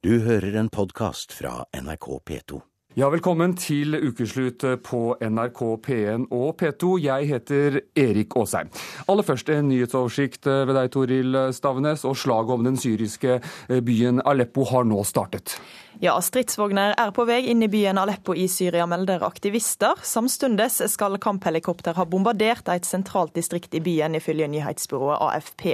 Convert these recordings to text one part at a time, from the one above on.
Du hører en podkast fra NRK P2. Ja, velkommen til ukeslutt på NRK P1 og P2. Jeg heter Erik Aasheim. Aller først en nyhetsoversikt ved deg, Toril Stavnes. Og slaget om den syriske byen Aleppo har nå startet. Ja, stridsvogner er på vei inn i byen Aleppo i Syria, melder aktivister. Samtidig skal kamphelikopter ha bombardert et sentralt distrikt i byen, ifølge nyhetsbyrået AFP.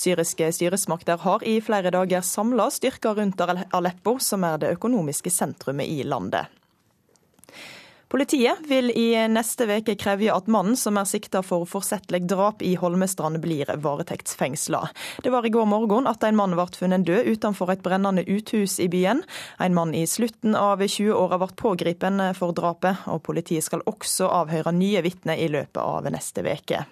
Syriske styresmakter har i flere dager samla styrker rundt Aleppo, som er det økonomiske sentrumet i landet. Politiet vil i neste uke kreve at mannen som er sikta for forsettlig drap i Holmestrand, blir varetektsfengsla. Det var i går morgen at en mann ble funnet død utenfor et brennende uthus i byen. En mann i slutten av 20-åra ble pågrepet for drapet, og politiet skal også avhøre nye vitner i løpet av neste uke.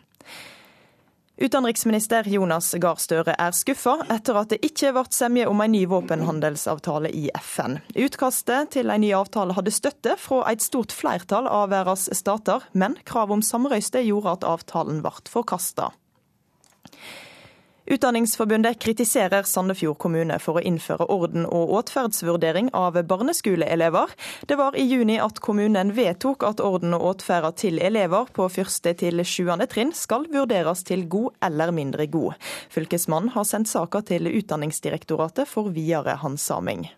Utenriksminister Jonas Gahr Støre er skuffa etter at det ikke ble semje om en ny våpenhandelsavtale i FN. Utkastet til en ny avtale hadde støtte fra et stort flertall av verdens stater, men krav om samrøyste gjorde at avtalen ble forkasta. Utdanningsforbundet kritiserer Sandefjord kommune for å innføre orden- og åtferdsvurdering av barneskoleelever. Det var i juni at kommunen vedtok at orden og åtferd til elever på første til sjuende trinn skal vurderes til god eller mindre god. Fylkesmannen har sendt saka til Utdanningsdirektoratet for videre handsaming.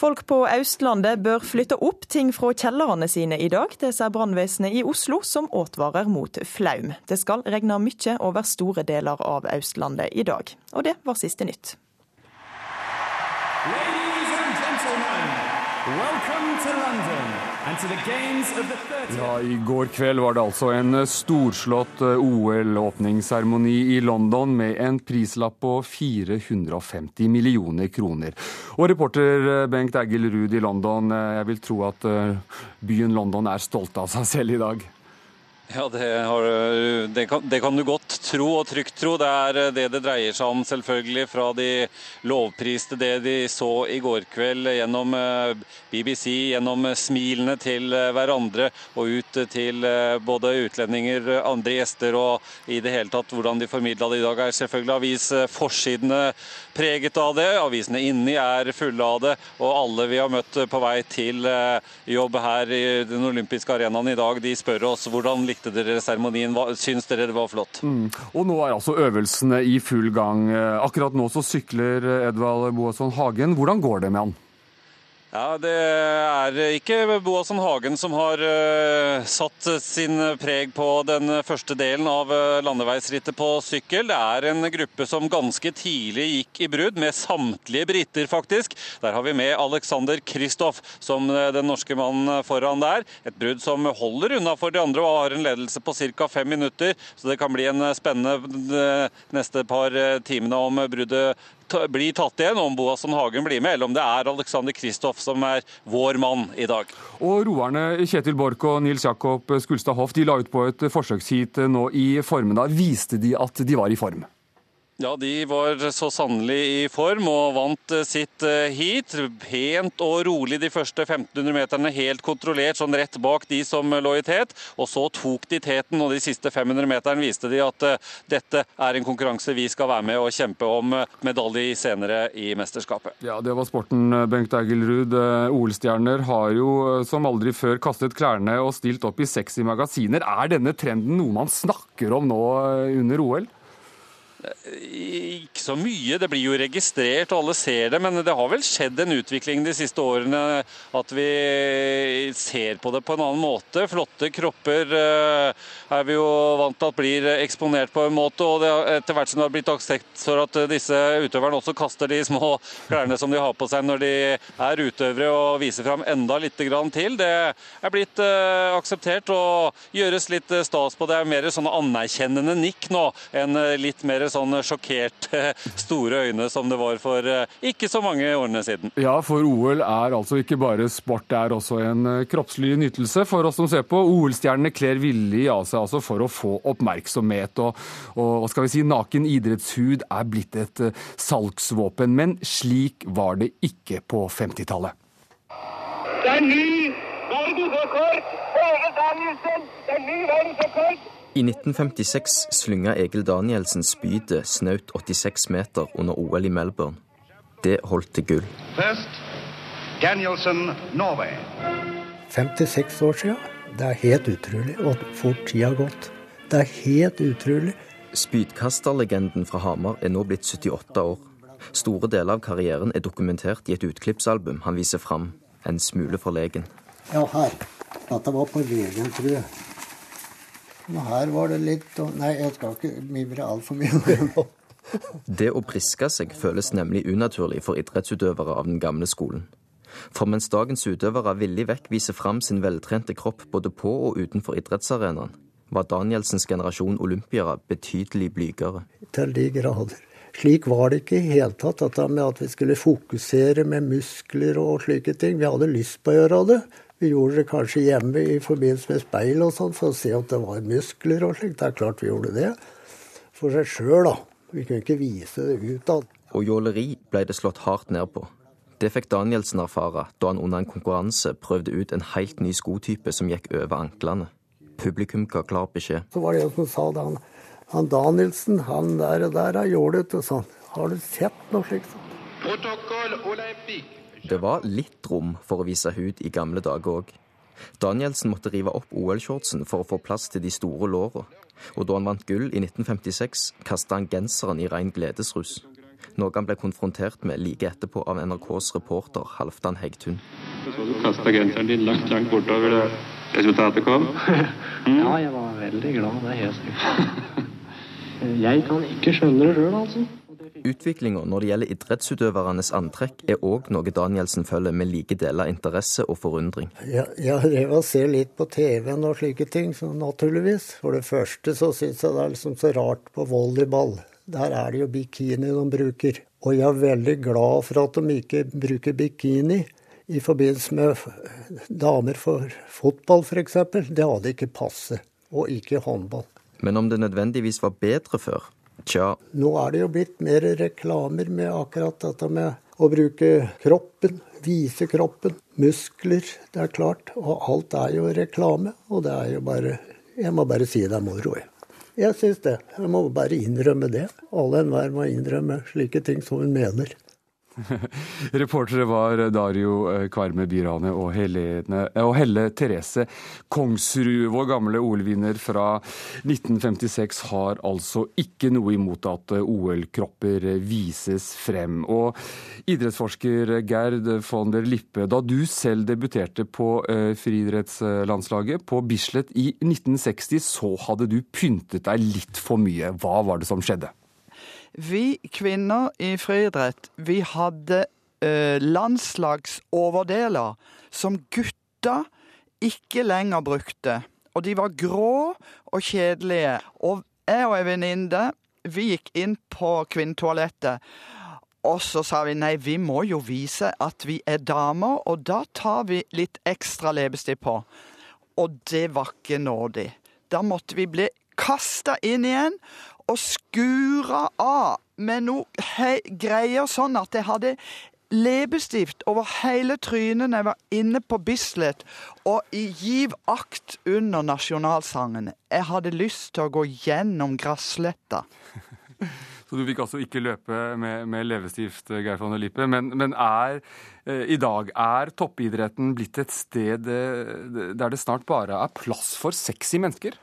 Folk på Østlandet bør flytte opp ting fra kjellerne sine i dag. Det sier brannvesenet i Oslo, som advarer mot flaum. Det skal regne mye over store deler av Østlandet i dag. Og det var siste nytt. Ladies and gentlemen, welcome to London and to the games of the 30th. Ja, I går kveld var det altså en storslått OL-åpningsseremoni i London med en prislapp på 450 millioner kroner. Og reporter Bengt Egil Ruud i London, jeg vil tro at byen London er stolt av seg selv i dag? Ja, det, har, det, kan, det, kan, du godt tro og trygt tro. Det er det det dreier seg om, selvfølgelig. Fra de lovpriste det de så i går kveld gjennom BBC, gjennom smilene til hverandre og ut til både utlendinger, andre gjester og i det hele tatt hvordan de formidla det i dag, er selvfølgelig avisforsidene preget av det. Avisene inni er fulle av det, og alle vi har møtt på vei til jobb her i den olympiske arenaen i dag, de spør oss hvordan likte dere seremonien? Syns dere det var flott? Mm. Og nå er altså øvelsene i full gang. Akkurat nå så sykler Edvald Boasson Hagen. Hvordan går det med han? Ja, Det er ikke Boasson Hagen som har uh, satt sin preg på den første delen av uh, landeveisrittet på sykkel. Det er en gruppe som ganske tidlig gikk i brudd, med samtlige briter, faktisk. Der har vi med Alexander Kristoff som uh, den norske mannen foran der. Et brudd som holder unna for de andre og har en ledelse på ca. fem minutter. Så det kan bli en spennende neste par timene om bruddet blir tatt igjen, om Boasson Hagen blir med, eller om det er Alexander Kristoff som er vår mann i dag. Og Roerne Kjetil Borch og Nils Jakob Skulstad Hoff de la ut på et forsøksheat nå i formiddag. Viste de at de var i form? Ja, de var så sannelig i form og vant sitt heat. Pent og rolig de første 1500 meterne, helt kontrollert, sånn rett bak de som lå i tet. Og så tok de teten, og de siste 500 meterne viste de at dette er en konkurranse vi skal være med og kjempe om medalje senere i mesterskapet. Ja, det var sporten, Bengt Egilrud. OL-stjerner har jo som aldri før kastet klærne og stilt opp i sexy magasiner. Er denne trenden noe man snakker om nå under OL? Ikke så mye. Det blir jo registrert, og alle ser det. Men det har vel skjedd en utvikling de siste årene. At vi ser på det på en annen måte. Flotte kropper er vi jo vant til at blir eksponert på en måte. Og etter hvert som det har blitt aksept for at disse utøverne også kaster de små klærne som de har på seg når de er utøvere, og viser fram enda litt til. Det er blitt akseptert og gjøres litt stas på. Det er mer sånne anerkjennende nikk nå enn litt mer sånn sjokkerte, store øyne som det var for ikke så mange årene siden. Ja, for OL er altså ikke bare sport, det er også en kroppslig nytelse for oss som ser på. OL-stjernene kler villig av seg altså for å få oppmerksomhet. Og, og skal vi si, naken idrettshud er blitt et salgsvåpen. Men slik var det ikke på 50-tallet. Det er ny verdensrekord! Det er ny verdensrekord! I 1956 slynga Egil Danielsen spydet snaut 86 meter under OL i Melbourne. Det holdt til gull. First, Danielsen, Norway. 56 år siden. Det er helt utrolig hvor fort tida har gått. Det er helt utrolig. Spydkasterlegenden fra Hamar er nå blitt 78 år. Store deler av karrieren er dokumentert i et utklippsalbum han viser fram, en smule forlegen. Ja, her. Dette var på VG, tror jeg. Men her var det litt Nei, jeg skal ikke mimre altfor mye. Det å briske seg føles nemlig unaturlig for idrettsutøvere av den gamle skolen. For mens dagens utøvere villig vekk viser fram sin veltrente kropp både på og utenfor idrettsarenaen, var Danielsens generasjon olympiere betydelig blygere. Til de grader. Slik var det ikke i hele tatt, at, med at vi skulle fokusere med muskler og slike ting. Vi hadde lyst på å gjøre det. Vi gjorde det kanskje hjemme i forbindelse med speil og sånn, for å se at det var muskler og slikt. Det er klart vi gjorde det. For seg sjøl, da. Vi kunne ikke vise det utad. Og jåleri ble det slått hardt ned på. Det fikk Danielsen erfare da han under en konkurranse prøvde ut en helt ny skotype som gikk over anklene. Publikum ga klar beskjed. Så var det en som sa det, han, han Danielsen, han der og der har jålet og sånn. Har du sett noe slikt? Protokoll olympique. Det var litt rom for å vise hud i gamle dager òg. Danielsen måtte rive opp OL-shortsen for å få plass til de store låra. Og da han vant gull i 1956, kasta han genseren i rein gledesrus. Noe han ble konfrontert med like etterpå av NRKs reporter Halvdan Hegtun. Så du kasta genseren din langt, langt bortover det resultatet kom? Ja, jeg var veldig glad, det er helt sikkert. Jeg kan ikke skjønne det sjøl, altså. Utviklinga når det gjelder idrettsutøvernes antrekk, er òg noe Danielsen følger med like deler interesse og forundring. Ja, jeg drev og ser litt på TV-en og slike ting, så naturligvis. For det første så syns jeg det er liksom så rart på volleyball. Der er det jo bikini de bruker. Og jeg er veldig glad for at de ikke bruker bikini i forbindelse med damer for fotball, f.eks. Det hadde ikke passet. Og ikke håndball. Men om det nødvendigvis var bedre før? Tja. Nå er det jo blitt mer reklamer med akkurat dette med å bruke kroppen, vise kroppen, muskler. Det er klart. Og alt er jo reklame. Og det er jo bare Jeg må bare si det er moro, jeg. Jeg syns det. Jeg må bare innrømme det. Alle enhver må innrømme slike ting som hun mener. Reportere var Dario eh, Kvarme Byrane og, Helene, eh, og Helle Therese Kongsrud. Vår gamle OL-vinner fra 1956 har altså ikke noe imot at eh, OL-kropper vises frem. Og idrettsforsker Gerd von der Lippe, da du selv debuterte på friidrettslandslaget på Bislett i 1960, så hadde du pyntet deg litt for mye. Hva var det som skjedde? Vi kvinner i friidrett, vi hadde eh, landslagsoverdeler som gutta ikke lenger brukte. Og de var grå og kjedelige. Og jeg og ei venninne, vi gikk inn på kvinnetoalettet. Og så sa vi nei, vi må jo vise at vi er damer, og da tar vi litt ekstra leppestift på. Og det var ikke nådig. Da måtte vi bli kasta inn igjen og skura av med noe greier sånn at jeg hadde leppestift over hele trynet når jeg var inne på Bislett og i giv akt under nasjonalsangen. Jeg hadde lyst til å gå gjennom gressletta. Så du fikk altså ikke løpe med, med leppestift, Geir von Lippe. Men, men er eh, i dag er toppidretten blitt et sted eh, der det snart bare er plass for sexy mennesker?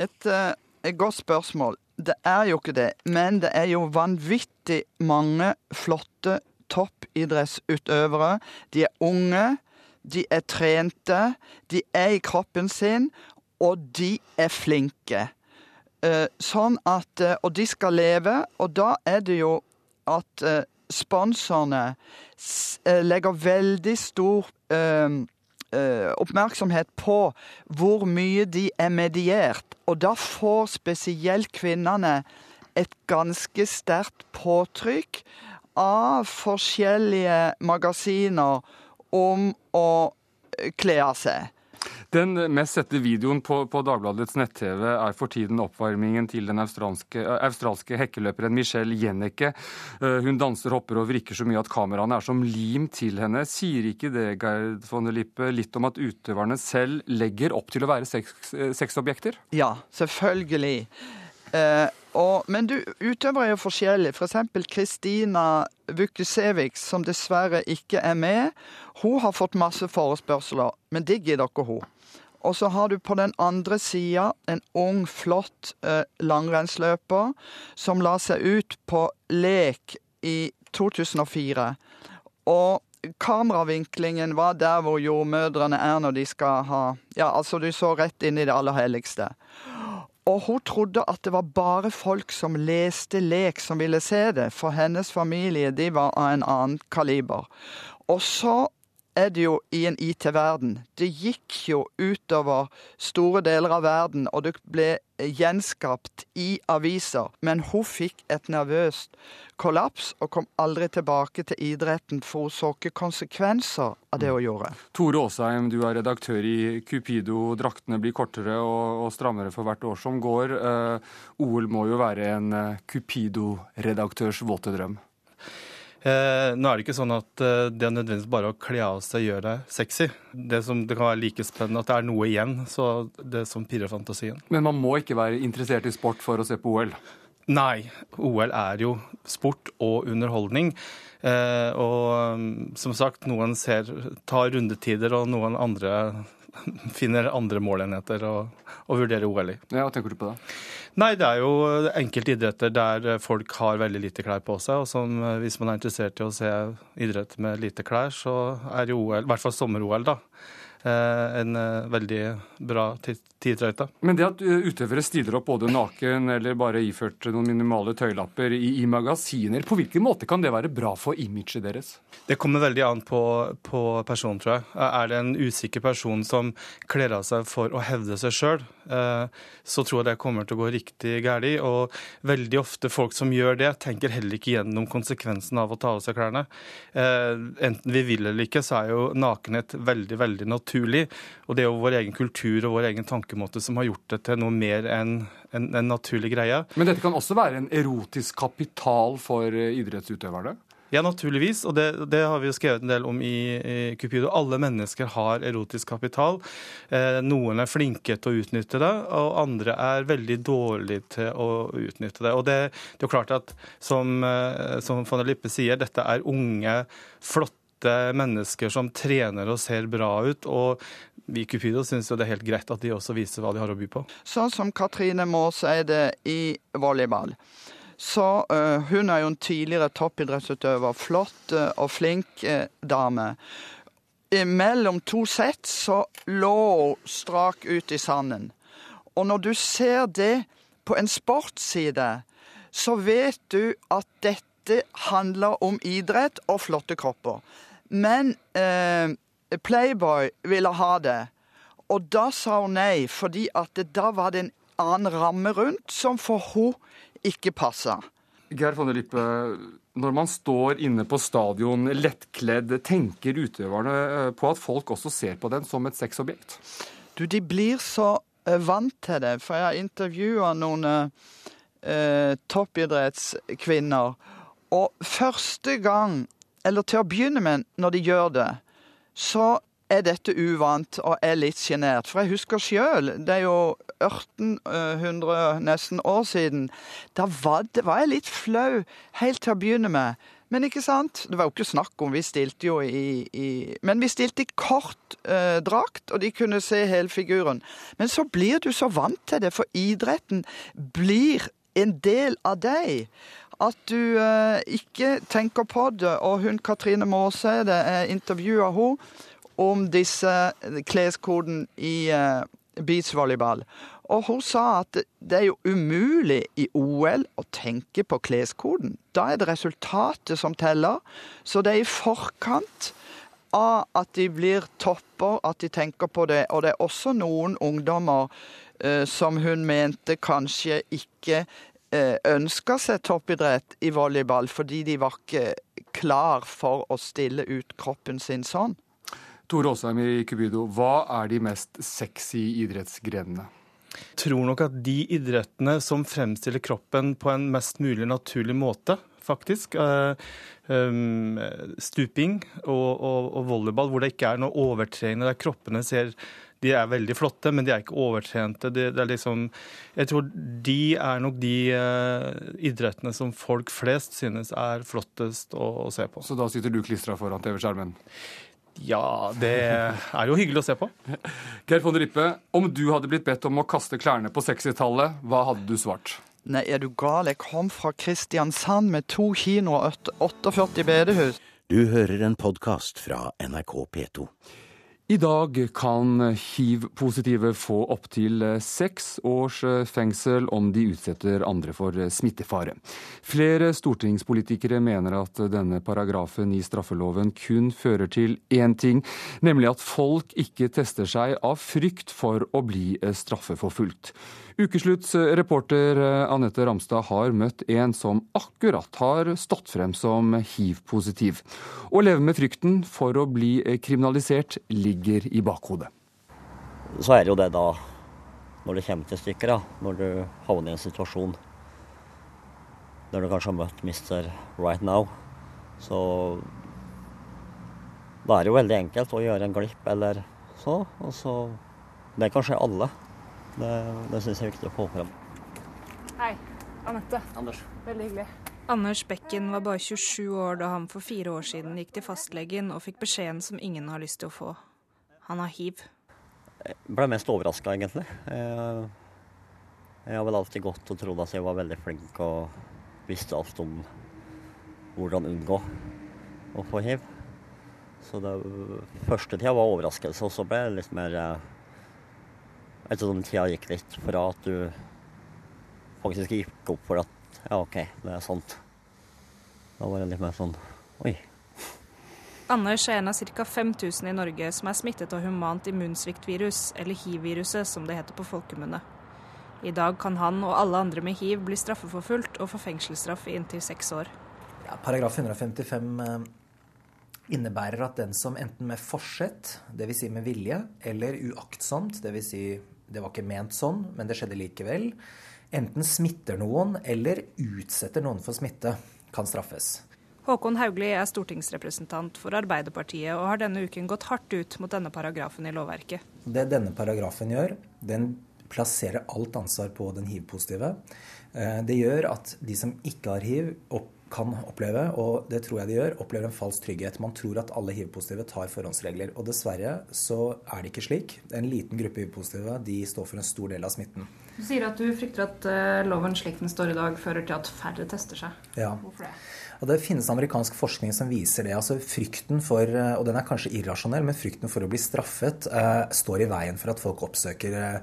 Et, eh, et godt spørsmål. Det er jo ikke det, men det er jo vanvittig mange flotte toppidrettsutøvere. De er unge, de er trente, de er i kroppen sin, og de er flinke. Eh, sånn at, eh, Og de skal leve, og da er det jo at eh, sponsorene legger veldig stor oppmerksomhet på hvor mye de er mediert. Og da får spesielt kvinnene et ganske sterkt påtrykk av forskjellige magasiner om å kle av seg. Den mest sette videoen på, på Dagbladets nett-TV er for tiden oppvarmingen til den australske, australske hekkeløperen Michelle Jenneke. Hun danser, hopper og vrikker så mye at kameraene er som lim til henne. Sier ikke det, Gerd von der Lippe, litt om at utøverne selv legger opp til å være sexobjekter? Ja, selvfølgelig. Eh, Og, men du, utøvere er jo forskjellige. For eksempel Kristina Vukusevic, som dessverre ikke er med. Hun har fått masse forespørsler, men det gidder ikke hun. Og så har du på den andre sida en ung, flott eh, langrennsløper som la seg ut på lek i 2004. Og kameravinklingen var der hvor jordmødrene er når de skal ha Ja, altså, du så rett inn i det aller helligste. Og hun trodde at det var bare folk som leste lek som ville se det, for hennes familie de var av en annen kaliber. Og så er det jo i en IT-verden. Det gikk jo utover store deler av verden, og det ble gjenskapt i aviser. Men hun fikk et nervøst kollaps og kom aldri tilbake til idretten, for hun så ikke konsekvenser av det hun gjorde. Tore Aasheim, du er redaktør i Cupido. Draktene blir kortere og, strammere for hvert år som går. Uh, OL må jo være en eh, Cupido-redaktørs våte drøm? Eh, nå er det ikke sånn at eh, det er nødvendigvis bare å kle av seg gjør deg sexy. Det, som, det kan være like spennende at det er noe igjen, så det som pirrer fantasien. Men man må ikke være interessert i sport for å se på OL? Nei, OL er jo sport og underholdning. Eh, og mm, som sagt, noen ser, tar rundetider, og noen andre finner andre målenheter å, å vurdere OL i. Ja, Hva tenker du på da? Nei, det er jo enkelte idretter der folk har veldig lite klær på seg. Og som, hvis man er interessert i å se idrett med lite klær, så er jo OL, i hvert fall sommer-OL, da, eh, en eh, veldig bra tidtrøyte. Men det at utøvere stiller opp både naken eller bare iført noen minimale tøylapper i, i magasiner, på hvilken måte kan det være bra for imaget deres? Det kommer veldig an på, på personen, tror jeg. Er det en usikker person som kler av seg for å hevde seg sjøl, så tror jeg det kommer til å gå riktig galt. Og veldig ofte folk som gjør det, tenker heller ikke gjennom konsekvensen av å ta av seg klærne. Enten vi vil eller ikke, så er jo nakenhet veldig, veldig naturlig. Og det er jo vår egen kultur og vår egen tankemåte som har gjort det til noe mer enn en, en naturlig greie. Men dette kan også være en erotisk kapital for idrettsutøverne? Ja, naturligvis, og det, det, har vi jo skrevet en del om i, i Cupido. Alle mennesker har erotisk kapital. Eh, noen er flinke til å utnytte det, og andre er veldig dårlige til å utnytte det. Og det, det er jo klart at, som, eh, som von der Lippe sier, dette er unge, flotte mennesker som trener og ser bra ut. og vi i Cupido syns det er helt greit at de også viser hva de har å by på. Sånn som Katrine Maas er det i volleyball. Så uh, hun er jo en tidligere toppidrettsutøver. Flott uh, og flink uh, dame. Mellom to sett så lå hun strak ut i sanden. Og når du ser det på en sportsside, så vet du at dette handler om idrett og flotte kropper. Men Playboy ville ha det, og da sa hun nei, fordi at det, da var det en annen ramme rundt som for hun ikke passa. Geir von der Lippe, når man står inne på stadion lettkledd, tenker utøverne på at folk også ser på den som et sexobjekt? Du, de blir så vant til det, for jeg har intervjua noen eh, toppidrettskvinner. Og første gang, eller til å begynne med når de gjør det, så er dette uvant og er litt sjenert. For jeg husker sjøl, det er jo 1800 nesten år siden. Da var, var jeg litt flau helt til å begynne med. Men ikke sant? Det var jo ikke snakk om, vi stilte jo i, i Men vi stilte i kort eh, drakt, og de kunne se hele figuren. Men så blir du så vant til det, for idretten blir en del av deg. At du eh, ikke tenker på det. Og hun Katrine Maaseide er intervjua hun om disse kleskoden i eh, beachvolleyball. Og hun sa at det er jo umulig i OL å tenke på kleskoden. Da er det resultatet som teller. Så det er i forkant av at de blir topper, at de tenker på det. Og det er også noen ungdommer uh, som hun mente kanskje ikke ønska seg toppidrett i volleyball, fordi de var ikke klar for å stille ut kroppen sin sånn. Tore Aasheim i Cubido, hva er de mest sexy idrettsgrenene? Jeg tror nok at de idrettene som fremstiller kroppen på en mest mulig naturlig måte, faktisk. Uh, um, stuping og, og, og, volleyball, hvor det ikke er noe overtrening, der kroppene ser de er veldig flotte, men de er ikke overtrente. Det, det er liksom, jeg tror de er nok de uh, idrettene som folk flest synes er flottest å, å se på. Så da sitter du klistra foran TV-skjermen? Ja, det er jo hyggelig å se på. Geir von Rippe, om du hadde blitt bedt om å kaste klærne på 60-tallet, hva hadde du svart? Nei, er du gal? Jeg kom fra Kristiansand med to kinoer og 48 bedehus. Du hører en podkast fra NRK P2. I dag kan hiv-positive få opptil seks års fengsel om de utsetter andre for smittefare. Flere stortingspolitikere mener at denne paragrafen i straffeloven kun fører til én ting, nemlig at folk ikke tester seg av frykt for å bli straffeforfulgt. Ukeslutts reporter Anette Ramstad har møtt en som akkurat har stått frem som hiv-positiv. Å leve med frykten for å bli kriminalisert ligger i bakhodet. Så er det jo det da, når det kommer til stykker, da, når du havner i en situasjon der du kanskje har møtt Mr. Right Now, så da er det jo veldig enkelt å gjøre en glipp eller så. Og så Det kan skje alle. Det, det syns jeg er viktig å få frem. Hei. Anette. Anders. Veldig hyggelig. Anders Bekken var bare 27 år da han for fire år siden gikk til fastlegen og fikk beskjeden som ingen har lyst til å få. Han har hiv. Jeg ble mest overraska, egentlig. Jeg, jeg har vel alltid gått og trodd at jeg var veldig flink og visste alt om hvordan unngå å få hiv. Så det første tida var overraskelse, og så ble det litt mer etter som tida gikk litt fra at du faktisk gikk opp for at ja, OK, det er sant. Da var det litt mer sånn oi. Anders er en av ca. 5000 i Norge som er smittet av humant immunsviktvirus, eller hiv-viruset som det heter på folkemunne. I dag kan han og alle andre med hiv bli straffeforfulgt og få fengselsstraff i inntil seks år. Ja, paragraf 155 innebærer at den som enten med forsett, dvs. Si med vilje, eller uaktsomt, dvs. Si det var ikke ment sånn, men det skjedde likevel, enten smitter noen eller utsetter noen for smitte, kan straffes. Håkon Haugli er stortingsrepresentant for Arbeiderpartiet og har denne uken gått hardt ut mot denne paragrafen i lovverket. Det denne paragrafen gjør, den plasserer alt ansvar på den hiv-positive. Det gjør at de som ikke har hiv, kan oppleve, og det tror jeg de gjør, opplever en falsk trygghet. Man tror at alle hiv-positive tar forhåndsregler. Og dessverre så er det ikke slik. En liten gruppe hiv-positive de står for en stor del av smitten. Du sier at du frykter at loven slik den står i dag, fører til at færre tester seg. Ja. Hvorfor det? Og Det finnes amerikansk forskning som viser det. altså Frykten for, og den er kanskje irrasjonell, men frykten for å bli straffet eh, står i veien for at folk oppsøker eh,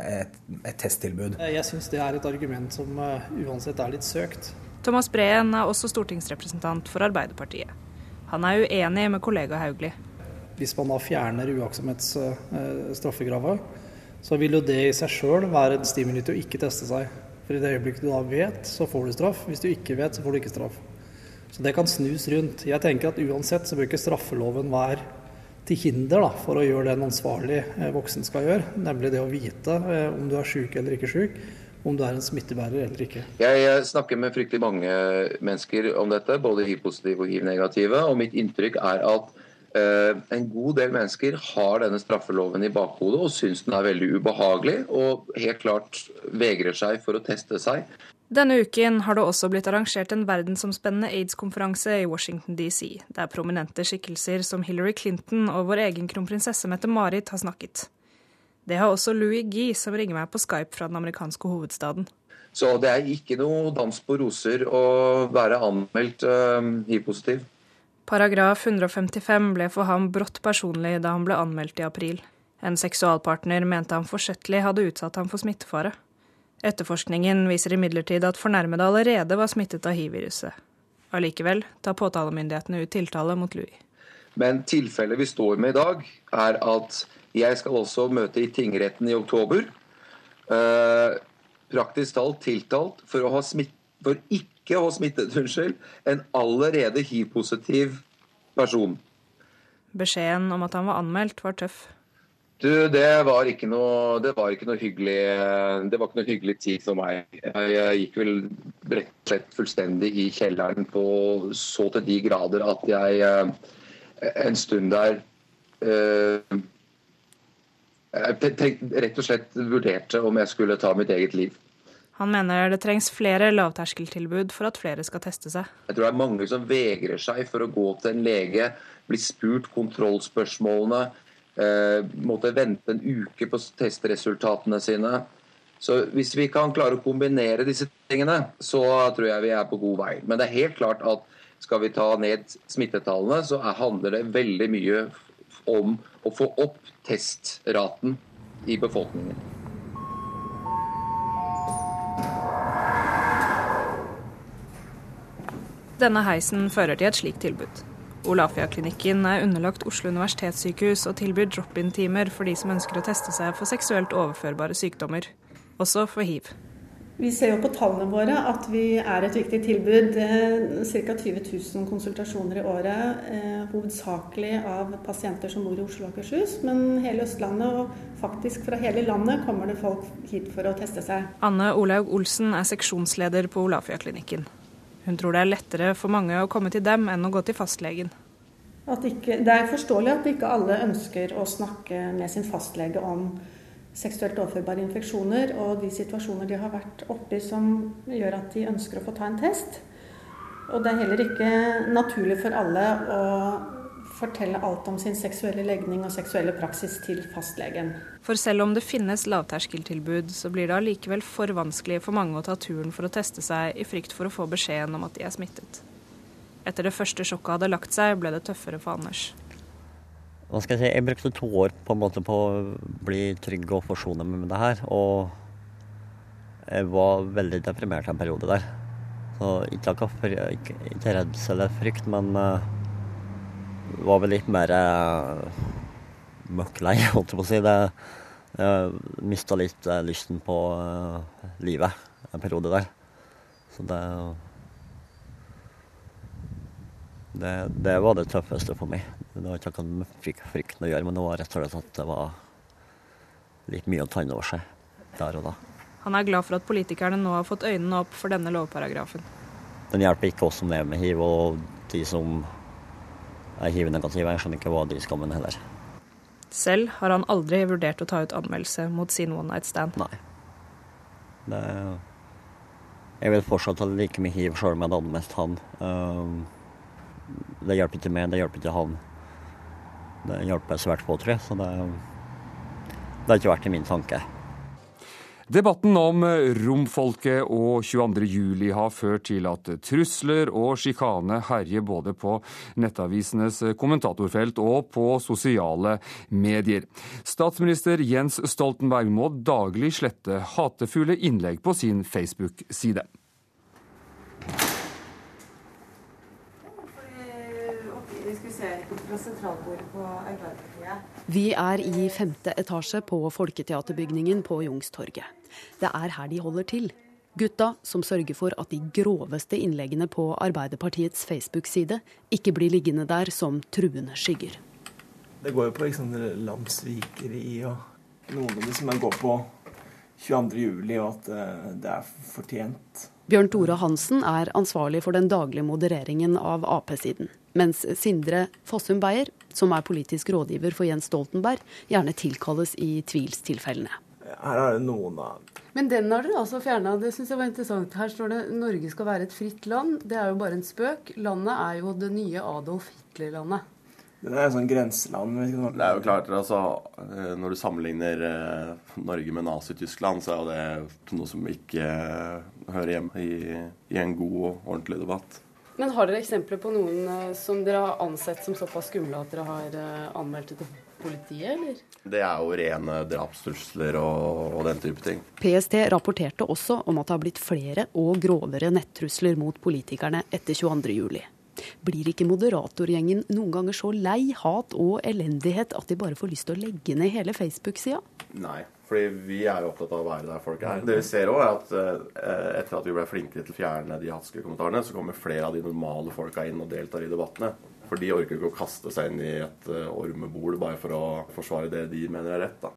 et, et testtilbud. Jeg syns det er et argument som uh, uansett er litt søkt. Thomas Breen er også stortingsrepresentant for Arbeiderpartiet. Han er uenig med kollega Haugli. Hvis man da fjerner uaktsomhetsstraffegrava, så vil jo det i seg sjøl være en stimuli til å ikke teste seg. For i det øyeblikket du da vet, så får du straff. Hvis du ikke vet, så får du ikke straff. Så det kan snus rundt. Jeg tenker at uansett så bør ikke straffeloven være til hinder da, for å gjøre det en ansvarlig voksen skal gjøre, nemlig det å vite om du er syk eller ikke syk, om du er en smittebærer eller ikke. Jeg snakker med fryktelig mange mennesker om dette, både hiv-positive og hiv-negative. og Mitt inntrykk er at en god del mennesker har denne straffeloven i bakhodet og syns den er veldig ubehagelig, og helt klart vegrer seg for å teste seg. Denne uken har det også blitt arrangert en verdensomspennende aids-konferanse i Washington DC, der prominente skikkelser som Hillary Clinton og vår egen kronprinsesse Mette-Marit har snakket. Det har også Louis Gee, som ringer meg på Skype fra den amerikanske hovedstaden. Så det er ikke noe dans på roser å være anmeldt uh, hiv-positiv. Paragraf 155 ble for ham brått personlig da han ble anmeldt i april. En seksualpartner mente han forsettlig hadde utsatt ham for smittefare. Etterforskningen viser imidlertid at fornærmede allerede var smittet av hiv-viruset. Allikevel tar påtalemyndighetene ut tiltale mot Louis. Men tilfellet vi står med i dag, er at jeg skal også møte i tingretten i oktober. Eh, praktisk talt tiltalt for, å ha smitt, for ikke å ha smittet unnskyld, en allerede hiv-positiv person. Beskjeden om at han var anmeldt, var tøff. Du, det var ikke noe, det var ikke noe hyggelig Det var ikke noe hyggelig tid for meg. Jeg, gikk vel rett og slett fullstendig i kjelleren på så til de grader at jeg en stund der eh, jeg rett og slett vurderte om jeg skulle ta mitt eget liv. Han mener det trengs flere lavterskeltilbud for at flere skal teste seg. Jeg tror det er mange som vegrer seg for å gå til en lege, bli spurt kontrollspørsmålene, eh, måtte vente en uke på testresultatene sine. Så hvis vi kan klare å kombinere disse tingene, så tror jeg vi er på god vei. Men det er helt klart at skal vi ta ned smittetallene, så handler det veldig mye om å få opp testraten i befolkningen. Denne heisen fører til et slikt tilbud. Olafia-klinikken er underlagt Oslo universitetssykehus og tilbyr drop-in-timer for de som ønsker å teste seg for seksuelt overførbare sykdommer, også for hiv. Vi ser jo på tallene våre at vi er et viktig tilbud. Ca. 20 000 konsultasjoner i året, eh, hovedsakelig av pasienter som bor i Oslo og Akershus. Men hele Østlandet og faktisk fra hele landet kommer det folk hit for å teste seg. Anne Olaug Olsen er seksjonsleder på Olafia-klinikken. Hun tror det er lettere for mange å komme til dem enn å gå til fastlegen. Ikke, det er forståelig at ikke alle ønsker å snakke med sin fastlege om seksuelt overførbare infeksjoner og de situasjoner de har vært oppi som gjør at de ønsker å få ta en test. Og det er heller ikke naturlig for alle å fortelle alt om sin seksuelle legning og seksuelle praksis til fastlegen. For selv om det finnes lavterskeltilbud, så blir det allikevel for vanskelig for mange å ta turen for å teste seg i frykt for å få beskjeden om at de er smittet. Etter det første sjokket hadde lagt seg, ble det tøffere for Anders. Hva skal Jeg si, jeg brukte to år på en måte på å bli trygg og forsone meg med det her. Og jeg var veldig deprimert en periode der. Så ikke, ikke, ikke redsel eller frykt, men uh, var vel litt mer uh, møkklei, holdt jeg på å si. Det, jeg mista litt uh, lysten på uh, livet en periode der. Så det, det Det var det tøffeste for meg. Det var ikke noe med frykten å gjøre, men det var rett og slett at det var litt mye å ta inn over seg der og da. Han er glad for at politikerne nå har fått øynene opp for denne lovparagrafen. Den hjelper ikke oss som lever med hiv, og de som er hiv-negative. Jeg skjønner ikke hva de skal med heller. Selv har han aldri vurdert å ta ut anmeldelse mot sin one night stand. Nei. Det, jeg vil fortsatt ha like mye hiv sjøl om jeg hadde anmeldt han. Det hjelper ikke meg, det hjelper ikke han. Det hjelper svært få, tror jeg. Så det, det har ikke vært i min tanke. Debatten om romfolket og 22.07 har ført til at trusler og sjikane herjer både på nettavisenes kommentatorfelt og på sosiale medier. Statsminister Jens Stoltenberg må daglig slette hatefulle innlegg på sin Facebook-side. Vi er i femte etasje på Folketeaterbygningen på Youngstorget. Det er her de holder til. Gutta som sørger for at de groveste innleggene på Arbeiderpartiets Facebook-side ikke blir liggende der som truende skygger. Det går jo på liksom, landssvikeri og noen av de som går på 22.07. og at eh, det er fortjent. Bjørn Tore Hansen er ansvarlig for den daglige modereringen av Ap-siden. Mens Sindre Fossum Beyer, som er politisk rådgiver for Jens Stoltenberg, gjerne tilkalles i tvilstilfellene. Her er det noen av Men den har dere altså fjerna. Det syns jeg var interessant. Her står det 'Norge skal være et fritt land'. Det er jo bare en spøk. Landet er jo det nye Adolf Hitler-landet. Det er et sånn grenseland. Det er jo klart, altså, Når du sammenligner eh, Norge med Nazi-Tyskland, så er det noe som ikke hører hjemme i, i en god og ordentlig debatt. Men har dere eksempler på noen som dere har ansett som såpass skumle at dere har anmeldt det til politiet, eller? Det er jo rene drapstrusler og, og, den type ting. PST rapporterte også om at det har blitt flere og grovere nettrusler mot politikerne etter 22.07. Blir ikke moderatorgjengen noen ganger så lei hat og elendighet at de bare får lyst til å legge ned hele Facebook-sida? Nei, fordi vi er jo opptatt av å være der folk er. Det vi ser òg, er at uh, etter at vi ble flinkere til å fjerne de hatske kommentarene, så kommer flere av de normale folka inn og deltar i debattene. For de orker ikke å kaste seg inn i et uh, ormebol bare for å forsvare det de mener er rett. da.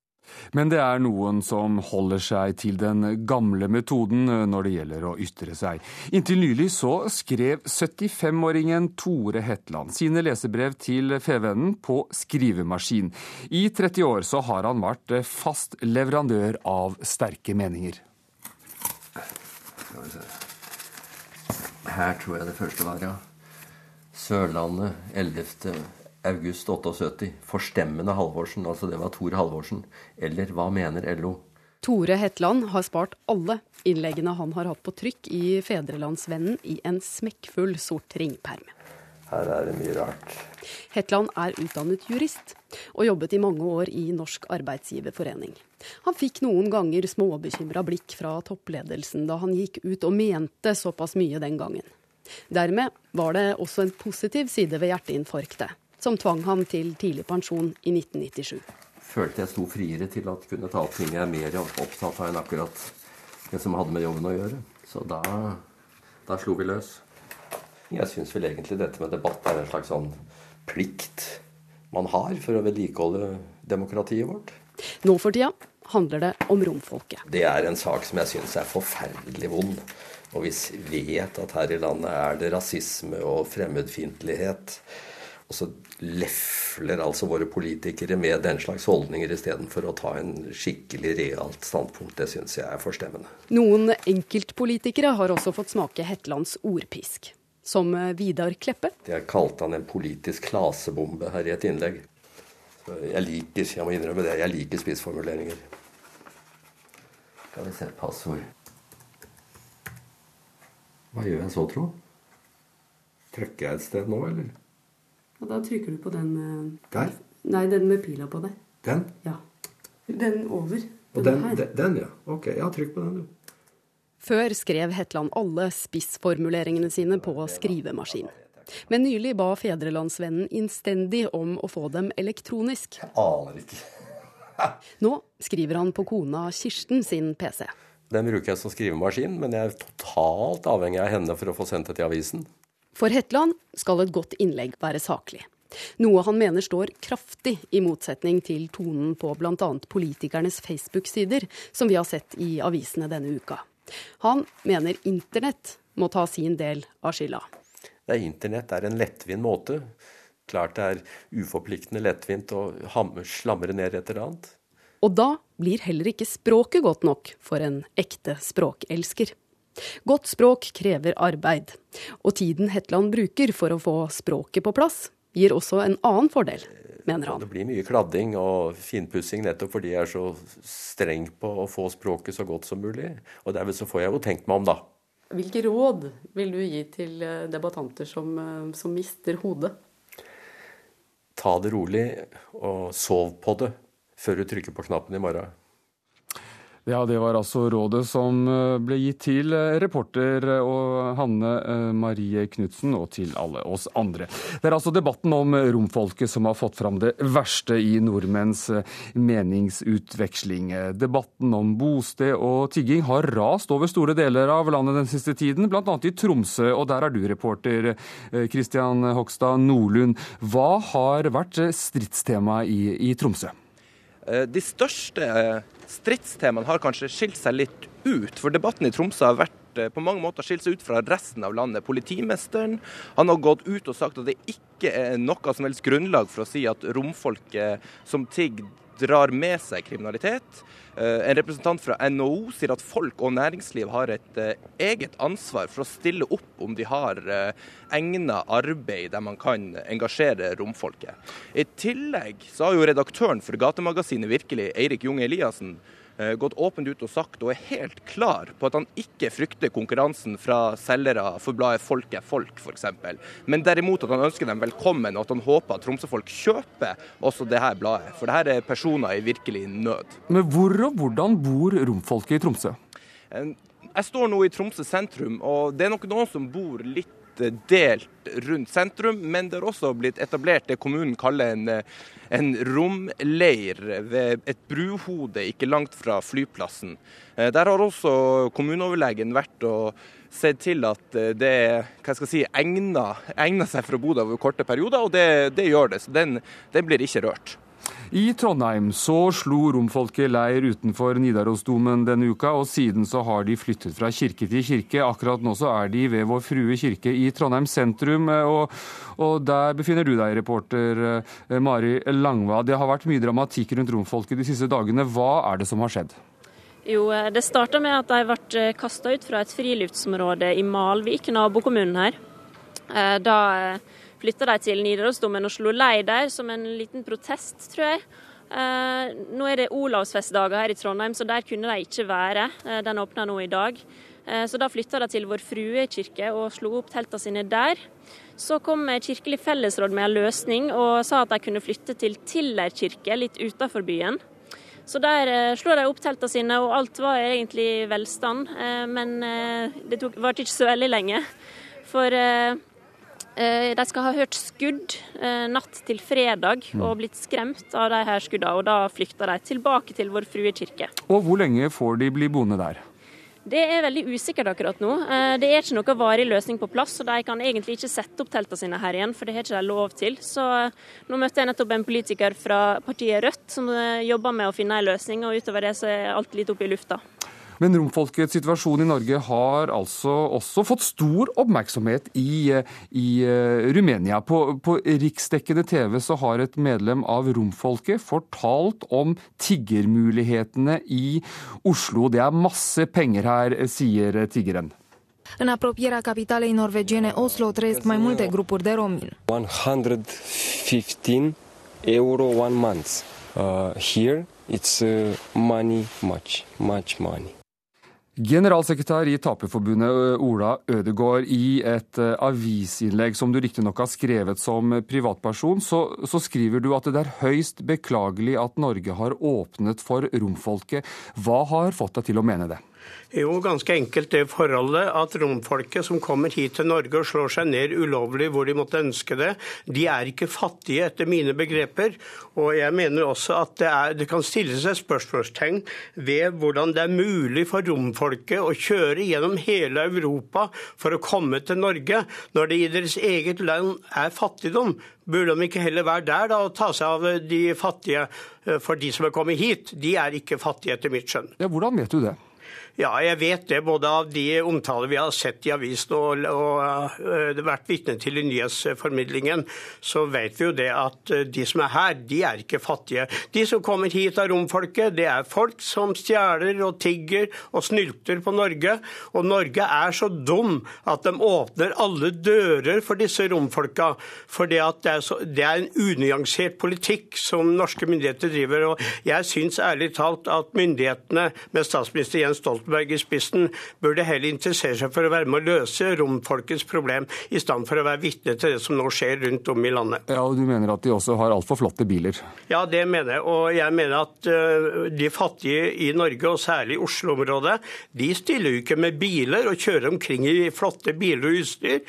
Men det er noen som holder seg til den gamle metoden når det gjelder å ytre seg. Inntil nylig så skrev 75-åringen Tore Hetland sine lesebrev til Fevennen på skrivemaskin. I 30 år så har han vært fast leverandør av sterke meninger. Her tror jeg det første var, ja. Sørlandet 11 august 78. Forstemmende Halvorsen. Altså det var Tor Halvorsen. Eller hva mener LO? Tore Hetland har spart alle innleggene han har hatt på trykk i Fedrelandsvennen i en smekkfull sort ringperm. Her er det mye rart. Hetland er utdannet jurist og jobbet i mange år i Norsk arbeidsgiverforening. Han fikk noen ganger småbekymra blikk fra toppledelsen da han gikk ut og mente såpass mye den gangen. Dermed var det også en positiv side ved hjerteinfarktet som tvang ham til tidlig pensjon i 1997. Følte jeg sto friere til å kunne ta opp ting jeg er mer opptatt av enn akkurat det som hadde med jobben å gjøre. Så da, da slo vi løs. Jeg syns vel egentlig dette med debatt er en slags sånn plikt man har for å vedlikeholde demokratiet vårt. Nå for tida handler det om romfolket. Det er en sak som jeg syns er forferdelig vond. Og vi vet at her i landet er det rasisme og fremmedfiendtlighet. Og så lefler altså våre politikere med den slags holdninger istedenfor å ta en skikkelig realt standpunkt. Det syns jeg er forstemmende. Noen enkeltpolitikere har også fått smake Hetlands ordpisk. Som Vidar Kleppe. Jeg kalte han en politisk klasebombe her i et innlegg. Så jeg liker jeg må innrømme det, jeg liker spissformuleringer. Skal vi se passord. Hva gjør jeg så, tro? Trykker jeg et sted nå, eller? Og da trykker du på den Der? Nei, den med pila på deg. Den? Ja. Den over. Den, den, den, den ja. Ok, ja, trykk på den, du. Før skrev Hetland alle spissformuleringene sine på skrivemaskin. Men nylig ba Fedrelandsvennen innstendig om å få dem elektronisk. Jeg aner ikke. Nå skriver han på kona Kirsten sin PC. Den bruker jeg som skrivemaskin, men jeg er totalt avhengig av henne for å få sendt det til avisen. For Hetland skal et godt innlegg være saklig. Noe han mener står kraftig i motsetning til tonen på bl.a. politikernes Facebook-sider, som vi har sett i avisene denne uka. Han mener internett må ta sin del av skylda. Det er internett er en lettvint måte. Klart det er uforpliktende lettvint å slamre ned et eller annet. Og da blir heller ikke språket godt nok for en ekte språkelsker. Godt språk krever arbeid, og tiden Hetland bruker for å få språket på plass, gir også en annen fordel, mener han. Det blir mye kladding og finpussing nettopp fordi jeg er så streng på å få språket så godt som mulig. Og derved så får jeg jo tenkt meg om, da. Hvilke råd vil du gi til debattanter som, som mister hodet? Ta det rolig, og sov på det før du trykker på knappen i morgen. Ja, det var altså rådet som eh, ble gitt til eh, reporter eh, Hanne Marie Knutsen, og til alle oss andre. Det er altså debatten om romfolket som har fått fram det verste i nordmenns meningsutveksling. Debatten om bosted og tigging har rast over store deler av landet den siste tiden, bl.a. i Tromsø, og der er du reporter Kristian Hogstad Nordlund. Hva har vært stridstema i, i Tromsø? De største stridstemaene har kanskje skilt seg litt ut. For debatten i Tromsø har vært på mange måter skilt seg ut fra resten av landet. Politimesteren han har gått ut og sagt at det ikke er noe som helst grunnlag for å si at romfolket som tigger drar med seg kriminalitet. En representant fra NHO sier at folk og næringsliv har et eget ansvar for å stille opp om de har egnet arbeid der man kan engasjere romfolket. I tillegg så har jo redaktøren for gatemagasinet Virkelig, Eirik Junge Eliassen, gått åpent ut og sagt og er helt klar på at han ikke frykter konkurransen fra selgere for bladet Folk er folk, f.eks. Men derimot at han ønsker dem velkommen, og at han håper at Tromsø-folk kjøper også det her bladet. For det her er personer i virkelig nød. Men hvor og hvordan bor romfolket i Tromsø? Jeg står nå i Tromsø sentrum, og det er nok noen som bor litt delt rundt sentrum, men det har også blitt etablert det kommunen kaller en, en romleir ved et bruhode ikke langt fra flyplassen. Der har også kommuneoverlegen vært og sett til at det si, egner, egner seg for å bo der over korte perioder, og det, det gjør det. Så den, den blir ikke rørt. I Trondheim så slo romfolket leir utenfor Nidarosdomen denne uka, og siden så har de flyttet fra kirke til kirke. Akkurat nå så er de ved Vår Frue kirke i Trondheim sentrum, og, og der befinner du deg, reporter eh, Mari Langva. Det har vært mye dramatikk rundt romfolket de siste dagene. Hva er det som har skjedd? Jo, eh, Det starta med at de ble eh, kasta ut fra et friluftsområde i Malvik, nabokommunen her. Eh, da flytta de til Nidarosdomen og slo leir der som en liten protest, tror jeg. Nå er det Olavsfestdager her i Trondheim, så der kunne de ikke være. Den åpna nå i dag. Så da flytta de til Vår Frue kirke og slo opp teltene sine der. Så kom Kirkelig fellesråd med en løsning og sa at de kunne flytte til Tiller kirke, litt utenfor byen. Så der eh, slår de opp teltene sine, og alt var egentlig velstand. Eh, men eh, det tok, varte ikke så veldig lenge. For de skal ha hørt skudd natt til fredag mm. og blitt skremt av de her skuddene. Og da flykta de tilbake til Vår Frue kirke. Og hvor lenge får de bli boende der? Det er veldig usikkert akkurat nå. Eh, det er ikke noe varig løsning på plass, og de kan egentlig ikke sette opp teltene sine her igjen, for det har ikke de lov til. Så eh, nå møtte jeg nettopp en politiker fra partiet Rødt som eh, jobber med å finne en løsning, og utover det så er alt litt oppe i lufta. Men romfolkets situasjon i Norge har altså også fått stor oppmerksomhet i, i uh, Rumenia. På, på, riksdekkende TV så har et medlem av romfolket fortalt om tiggermulighetene i Oslo. Det er masse penger her, sier tiggeren. În apropierea capitalei norvegiene Oslo trăiesc mai multe grupuri de romi. 115 euro one month. Uh, here it's uh, money much, much money. Generalsekretær i Taperforbundet Ola Ødegård, i et avisinnlegg som du riktignok har skrevet som privatperson, så, så, skriver du at det er høyst beklagelig at Norge har åpnet for romfolket. Hva har fått deg til å mene det? Jo, ganske enkelt det forholdet at romfolket som kommer hit til Norge og slår seg ned ulovlig hvor de måtte ønske det, de er ikke fattige etter mine begreper. Og jeg mener også at det, er, det kan stilles et spørsmålstegn ved hvordan det er mulig for romfolket å kjøre gjennom hele Europa for å komme til Norge, når det i deres eget land er fattigdom. Burde de ikke heller være der da, og ta seg av de fattige? Eh, for de som er kommet hit, de er ikke fattige etter mitt skjønn. Ja, hvordan vet du det? Ja, jeg vet det. Både av de omtaler vi har sett i avisen og, og og vært vitne til i nyhetsformidlingen, så vet vi jo det at uh, de som er her, de er ikke fattige. De som kommer hit av romfolket, det er folk som stjeler og tigger og snylter på Norge. Og Norge er så dum at de åpner alle dører for disse romfolka. For det, det er en unyansert politikk som norske myndigheter driver. Og jeg syns ærlig talt at myndighetene med statsminister Jens Stoltenberg Stoltenberg i spissen, burde heller interessere seg for å være med å løse romfolkets problem, i stedet for å være vitne til det som nå skjer rundt om i landet. Ja, og Du mener at de også har altfor flotte biler? Ja, det mener jeg. Og jeg mener at uh, de fattige i Norge, og særlig i Oslo-området, de stiller jo ikke med biler og kjører omkring i flotte biler og utstyr.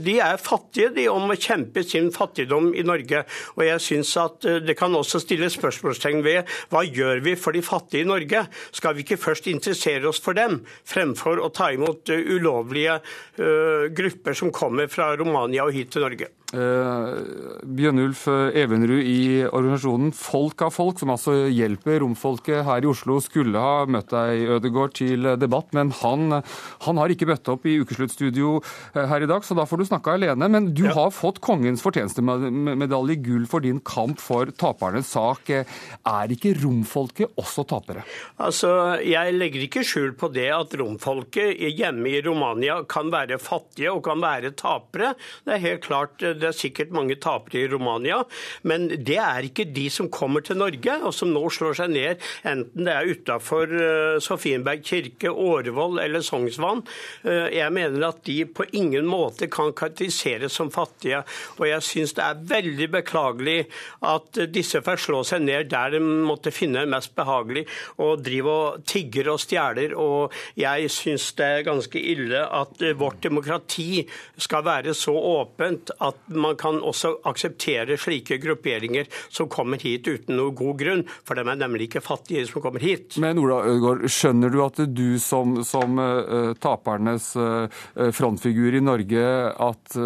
De er fattige, de, om å kjempe sin fattigdom i Norge. Og jeg syns at uh, det kan også stilles spørsmålstegn ved hva gjør vi for de fattige i Norge? Skal vi ikke først interessere oss oss for dem, fremfor å ta imot eh, ulovlige uh, grupper som kommer fra Romania og hit til Norge. Uh, Bjørnulf Evenrud i organisasjonen Folk av folk, som altså hjelper romfolket her i Oslo, skulle ha møtt deg Ødegård til debatt, men han, han har ikke møtt opp i ukesluttstudio her i dag, så da får du snakke alene. Men du ja. har fått Kongens fortjenestemedalje i gull for din kamp for tapernes sak. Er ikke romfolket også tapere? Altså, Jeg legger ikke skjul på det at romfolket hjemme i Romania kan være fattige og kan være tapere. Det er helt klart, det er sikkert mange tapere i Romania, men det er ikke de som kommer til Norge og som nå slår seg ned, enten det er utafor uh, Sofienberg kirke, Årvoll eller Sognsvann. Uh, jeg mener at de på ingen måte kan karakteriseres som fattige. Og jeg syns det er veldig beklagelig at disse får slå seg ned der de måtte finne mest behagelig, og drive og tigger og stjeler og jeg syns det er ganske ille at eh, vårt demokrati skal være så åpent at man kan også akseptere slike grupperinger som kommer hit uten noe god grunn. For de er nemlig ikke fattige som kommer hit. Men Ola Ødegaard, skjønner du at du som, som uh, tapernes uh, frontfigur i Norge, at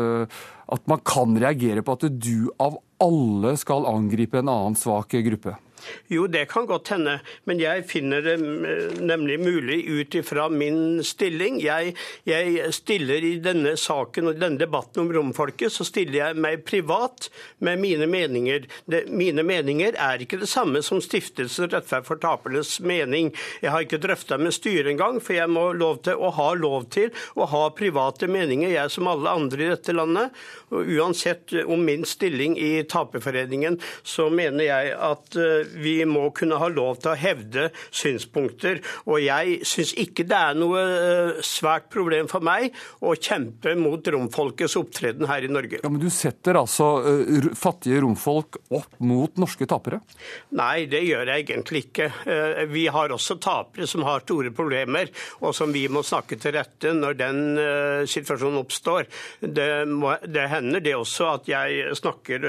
at man kan reagere på at du av alle skal angripe en annen svak gruppe? Jo, det kan godt hende, men jeg finner det nemlig mulig ut ifra min stilling. Jeg, jeg, stiller i denne saken og denne debatten om romfolket, så stiller jeg meg privat med mine meninger. Det, mine meninger er ikke det samme som Stiftelsen Rettferd for tapernes mening. Jeg har ikke drøfta med styret engang, for jeg må lov til å ha lov til å ha private meninger, jeg som alle andre i dette landet. Og uansett om min stilling i Taperforeningen, så mener jeg at eh, vi må kunne ha lov til å hevde synspunkter. Og jeg syns ikke det er noe eh, svært problem for meg å kjempe mot romfolkets opptreden her i Norge. Ja, Men du setter altså uh, fattige romfolk opp mot norske tapere? Nei, det gjør jeg egentlig ikke. Uh, vi har også tapere som har store problemer, og som vi må snakke til rette når den situasjonen oppstår. Det, må, det hender det også at jeg snakker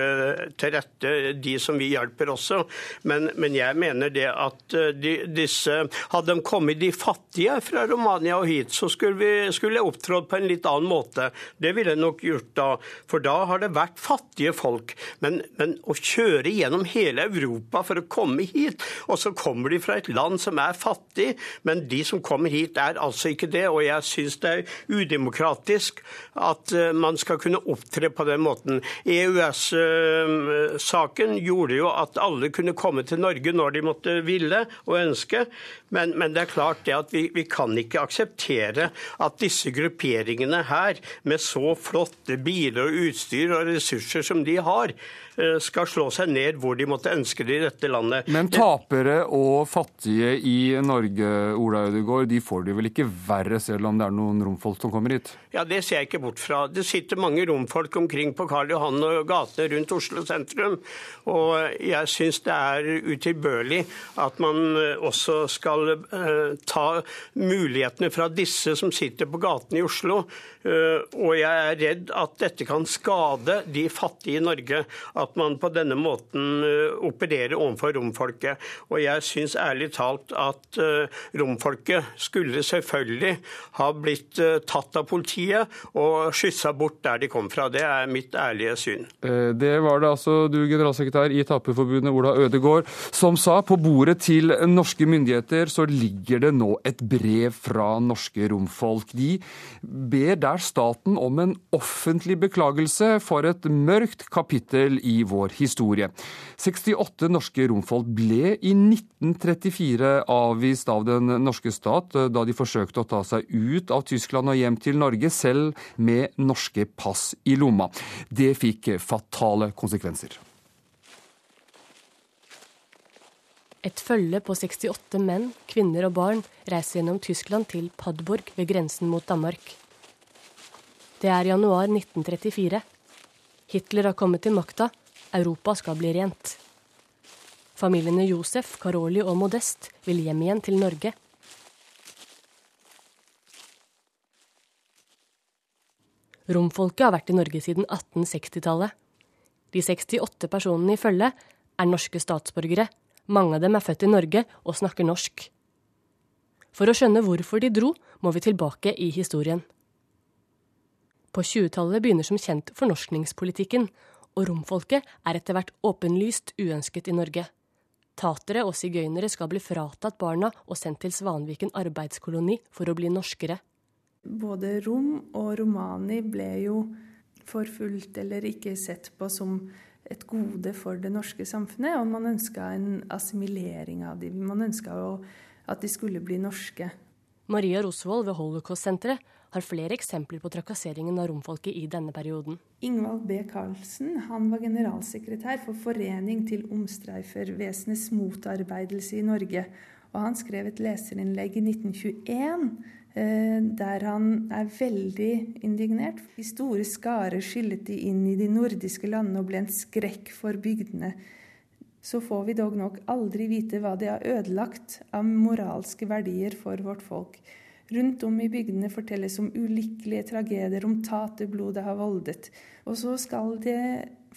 til rette de som vi hjelper også. Men, men jeg mener det at de, disse Hadde de kommet de fattige fra Romania og hit, så skulle, vi, skulle jeg opptrådt på en litt annen måte. Det ville jeg nok gjort da. For da har det vært fattige folk. Men, men å kjøre gjennom hele Europa for å komme hit, og så kommer de fra et land som er fattig, men de som kommer hit, er altså ikke det. Og jeg syns det er udemokratisk at man skal kunne opptre på den måten. EØS-saken gjorde jo at alle kunne komme til Norge når de måtte ville og ønske. Men, men det er klart det at vi, vi, kan ikke akseptere at disse grupperingene her, med så flotte biler og utstyr og ressurser som de har, eh, skal slå seg ned hvor de måtte ønske det i dette landet. Men tapere og fattige i Norge, Ola Ødegaard, de får det vel ikke verre selv om det er noen romfolk som kommer hit? Ja, Det ser jeg ikke bort fra. Det sitter mange romfolk omkring på Karl Johan og gatene rundt Oslo sentrum. Og jeg syns det er utilbørlig at man også skal uh, ta mulighetene fra disse som sitter på gatene i Oslo. Uh, og jeg er redd at dette kan skade de fattige i Norge. At man på denne måten uh, opererer overfor romfolket. Og jeg syns ærlig talt at romfolket skulle selvfølgelig ha blitt tatt av politiet og skyssa bort der de kom fra. Det er mitt ærlige syn. Det var det altså du, generalsekretær i Taperforbundet, Ola Ødegård, som sa på bordet til norske myndigheter så ligger det nå et brev fra norske romfolk. De ber der staten om en offentlig beklagelse for et mørkt kapittel i vår historie. 68 norske romfolk ble i 1934 avvist av den norske stat da de forsøkte å ta seg ut av Tyskland og hjem til Norge, selv med norske pass i lomma. Det fikk fatale konsekvenser. Et følge på 68 menn, kvinner og barn reiser gjennom Tyskland til Padborg ved grensen mot Danmark. Det er januar 1934. Hitler har kommet til makta. Europa skal bli rent. Familiene Josef, Karoli og Modest vil hjem igjen til Norge. Romfolket har vært i Norge siden 1860-tallet. De 68 personene i følget er norske statsborgere. Mange av dem er født i Norge og snakker norsk. For å skjønne hvorfor de dro, må vi tilbake i historien. På 20-tallet begynner som kjent fornorskningspolitikken, og romfolket er etter hvert åpenlyst uønsket i Norge. Tatere og sigøynere skal bli fratatt barna og sendt til Svanviken arbeidskoloni for å bli norskere. Både rom og romani ble jo forfulgt eller ikke sett på som et gode for det norske samfunnet, og man ønska en assimilering av dem. Man ønska at de skulle bli norske. Maria Rosvold ved Holocaust-senteret har flere eksempler på trakasseringen av romfolket i denne perioden. Ingvald B. Karlsen han var generalsekretær for Forening til omstreifervesenets motarbeidelse i Norge. Og han skrev et leserinnlegg i 1921 der han er veldig indignert. I store skarer skyllet de inn i de nordiske landene og ble en skrekk for bygdene. Så får vi dog nok aldri vite hva de har ødelagt av moralske verdier for vårt folk. Rundt om i bygdene fortelles om ulykkelige tragedier, om taterblod det har voldet. Og så skal det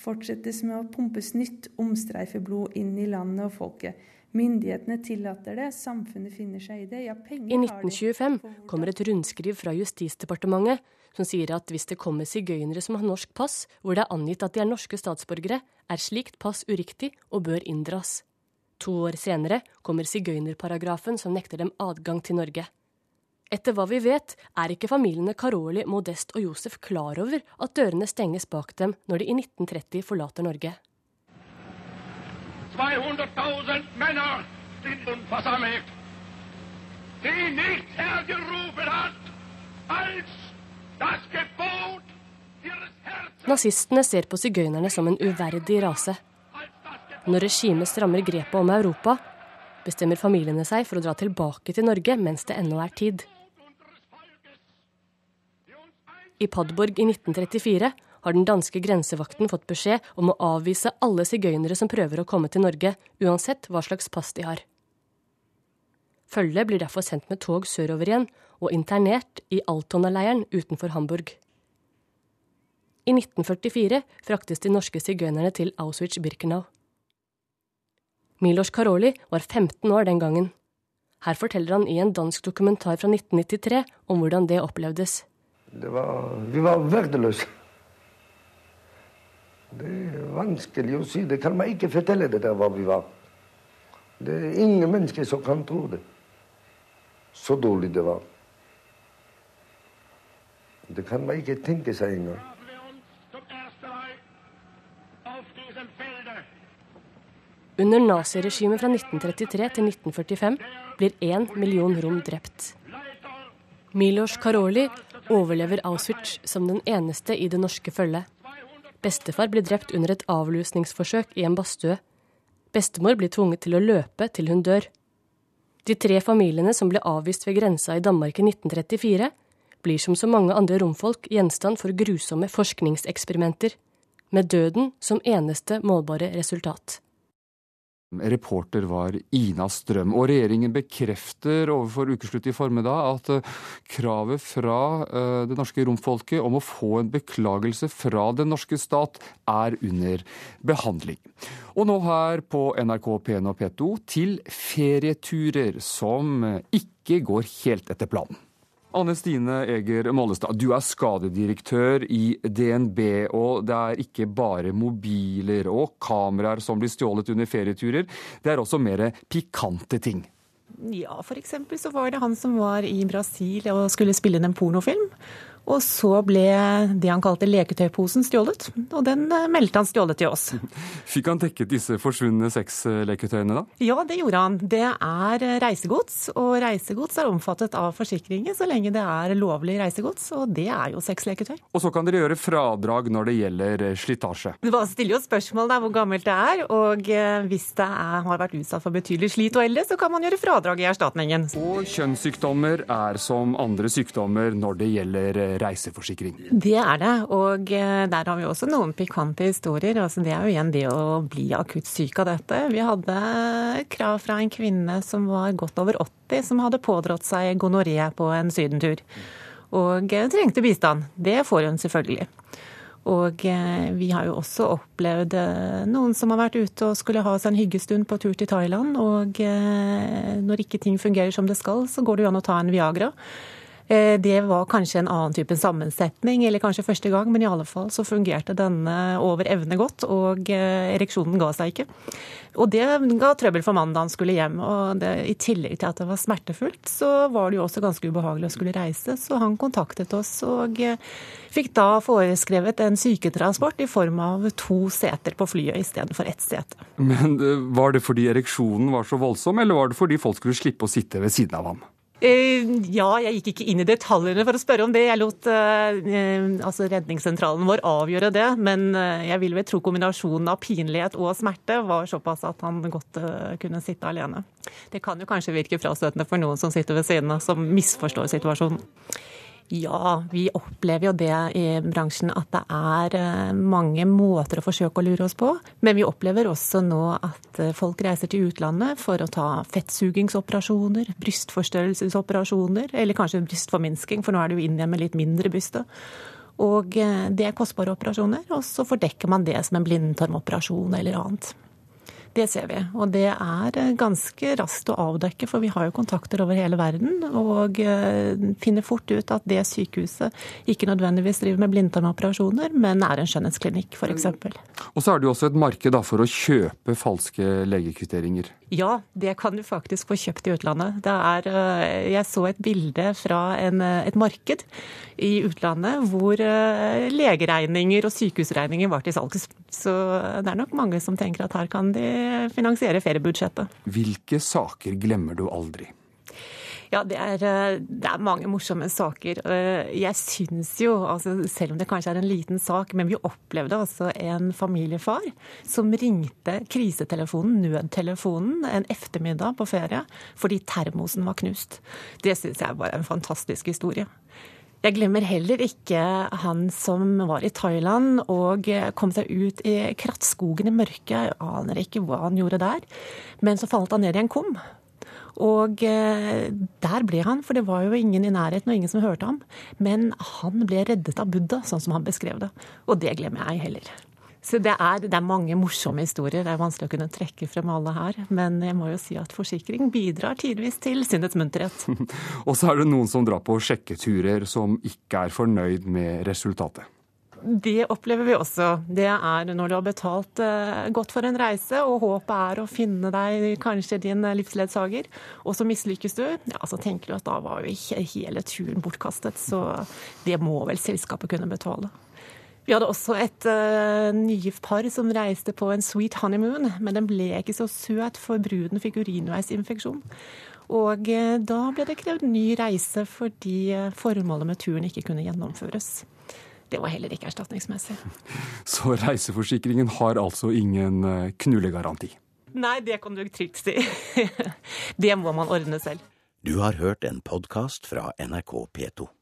fortsettes med å pumpes nytt omstreifeblod inn i landet og folket. Myndighetene tillater det, samfunnet finner seg i det. Ja, I 1925 kommer et rundskriv fra Justisdepartementet som sier at hvis det kommer sigøynere som har norsk pass, hvor det er angitt at de er norske statsborgere, er slikt pass uriktig og bør inndras. To år senere kommer sigøynerparagrafen som nekter dem adgang til Norge. Etter hva vi vet, er ikke familiene Karoli, Modest og Josef klar over at dørene stenges bak dem når de i 1930 forlater Norge. 200.000 Männer sind nun versammelt, die nicht hergerufen hat als das Gebot ihres Herzens. Nazistene ser på sigøynerne som en uverdig rase. Når regimet strammer grepet om Europa, bestemmer familiene seg for å dra tilbake til Norge mens det ennå er tid. I Padborg i 1934 har den danske grensevakten fått beskjed om å avvise alle sigøynere som prøver å komme til Norge, uansett hva slags pass de har. Følget blir derfor sendt med tog sørover igjen og internert i Altona-leiren utenfor Hamburg. I 1944 fraktes de norske sigøynerne til Auschwitz-Birkenau. Milos Karoli var 15 år den gangen. Her forteller han i en dansk dokumentar fra 1993 om hvordan det opplevdes. Det var, vi var verdiløse. Det er vanskelig å si. Det kan man ikke fortelle det der hva vi var. Det er ingen mennesker som kan tro det. Så dårlig det var. Det kan man ikke tenke seg engang. Under naziregimet fra 1933 til 1945 blir én million rom drept. Milos Karoli overlever Auschwitz som den eneste i det norske følget. Bestefar blir drept under et avlusningsforsøk i en badstue. Bestemor blir tvunget til å løpe til hun dør. De tre familiene som ble avvist ved grensa i Danmark i 1934, blir som så mange andre romfolk gjenstand for grusomme forskningseksperimenter, med døden som eneste målbare resultat. Reporter var Ina Strøm. Og regjeringen bekrefter overfor Ukeslutt i formiddag at eh, kravet fra eh, det norske romfolket om å få en beklagelse fra den norske stat er under behandling. Og nå her på NRK P1 og P2 til ferieturer som ikke går helt etter planen. Anne Stine Eger Mollestad, du er skadedirektør i DNB. Og det er ikke bare mobiler og kameraer som blir stjålet under ferieturer. Det er også mer pikante ting. Ja, f.eks. så var det han som var i Brasil og skulle spille inn en pornofilm. Og så ble det han kalte leketøyposen stjålet, og den eh, meldte han stjålet til oss. Fikk han dekket disse forsvunne sexleketøyene da? Ja, det gjorde han. Det er reisegods, og reisegods er omfattet av forsikringer så lenge det er lovlig reisegods, og det er jo sexleketøy. Og så kan dere gjøre fradrag når det gjelder eh, slitasje? Det stiller jo spørsmål der hvor gammelt det er, og eh, hvis det er, har vært utsatt for betydelig slit og elde, så kan man gjøre fradrag i erstatningen. Og kjønnssykdommer er som andre sykdommer når det gjelder reiseforsikring. Det er det, og eh, der har vi også noen pikante historier. Altså, det er jo igjen det å bli akutt syk av dette. Vi hadde krav fra en kvinne som var godt over 80, som hadde pådratt seg gonoré på en sydentur. Og eh, trengte bistand. Det får hun selvfølgelig. Og eh, vi har jo også opplevd noen som har vært ute og skulle ha seg en hyggestund på tur til Thailand. Og når ikke ting fungerer som det skal, så går det jo an å ta en Viagra. Eh, det var kanskje en annen type sammensetning, eller kanskje første gang, men i alle fall så fungerte denne over evne godt, og eh, ereksjonen ga seg ikke. Og det ga trøbbel for mannen da han skulle hjem. Og det, i tillegg til at det var smertefullt, så var det jo også ganske ubehagelig å skulle reise. Så han kontaktet oss og eh, fikk da foreskrevet en syketransport i form av to seter på flyet istedenfor ett sete. Men var det fordi ereksjonen var så voldsom, eller var det fordi folk skulle slippe å sitte ved siden av ham? Eh, ja, jeg gikk ikke inn i detaljene for å spørre om det. Jeg lot uh, altså redningssentralen vår avgjøre det. Men uh, jeg vil vel tro kombinasjonen av pinlighet og smerte var såpass at han godt kunne sitte alene. Det kan jo kanskje virke frastøtende for noen som sitter ved siden av, som misforstår situasjonen. Ja, vi opplever jo det i bransjen at det er eh, mange måter å forsøke å lure oss på. Men vi opplever også nå at eh, folk reiser til utlandet for å ta fettsugingsoperasjoner, brystforstørrelsesoperasjoner, eller kanskje brystforminsking, for nå er det jo inn igjen med litt mindre bryst. Og eh, det er kostbare operasjoner, og så fordekker man det som en blindtarmoperasjon eller annet. Det ser vi, og det er eh, ganske raskt å avdekke, for vi har jo kontakter over hele verden. Og eh, finner fort ut at det sykehuset ikke nødvendigvis driver med blindtarmoperasjoner, men er en skjønnhetsklinikk f.eks. Og så er det jo også et marked for å kjøpe falske legekvitteringer. Ja, det kan du faktisk få kjøpt i utlandet. Er, eh, jeg så et bilde fra en, et marked i utlandet hvor legeregninger og sykehusregninger var til salgs. Så det er nok mange som tenker at her kan de finansiere feriebudsjettet. Hvilke saker glemmer du aldri? Ja, det er, eh, det er, mange morsomme saker. Eh, jeg syns jo, altså, selv om det kanskje er en liten sak, men vi opplevde altså en familiefar som ringte krisetelefonen, nødtelefonen, en ettermiddag på ferie fordi termosen var knust. Det syns jeg var en fantastisk historie. Jeg glemmer heller ikke han som var i Thailand og kom seg ut i krattskogen i mørket. Jeg aner ikke hva han gjorde der. Men så falt han ned i en kum. Og eh, der ble han, for det var jo ingen i nærheten og ingen som hørte ham. Men han ble reddet av Buddha, sånn som han beskrev det. Og det glemmer jeg heller. Så det er, det er, mange morsomme historier. Det er vanskelig å kunne trekke frem alle her. Men jeg må jo si at forsikring bidrar tidvis til sinnets munterhet. og så er det noen som drar på sjekketurer som ikke er fornøyd med resultatet. Det opplever vi også. Det er når du har betalt uh, godt for en reise, og håpet er å finne deg kanskje din livsledsager, og så mislykkes du. Ja, Så tenker du at da var jo ikke hele turen bortkastet. Så det må vel selskapet kunne betale. Vi hadde også et uh, nygift par som reiste på en sweet honeymoon, men den ble ikke så søt, for bruden fikk urinveisinfeksjon. Og da ble det krevd ny reise fordi formålet med turen ikke kunne gjennomføres. Det var heller ikke erstatningsmessig. Så reiseforsikringen har altså ingen knullegaranti? Nei, det kan du trygt si. det må man ordne selv. Du har hørt en podkast fra NRK P2.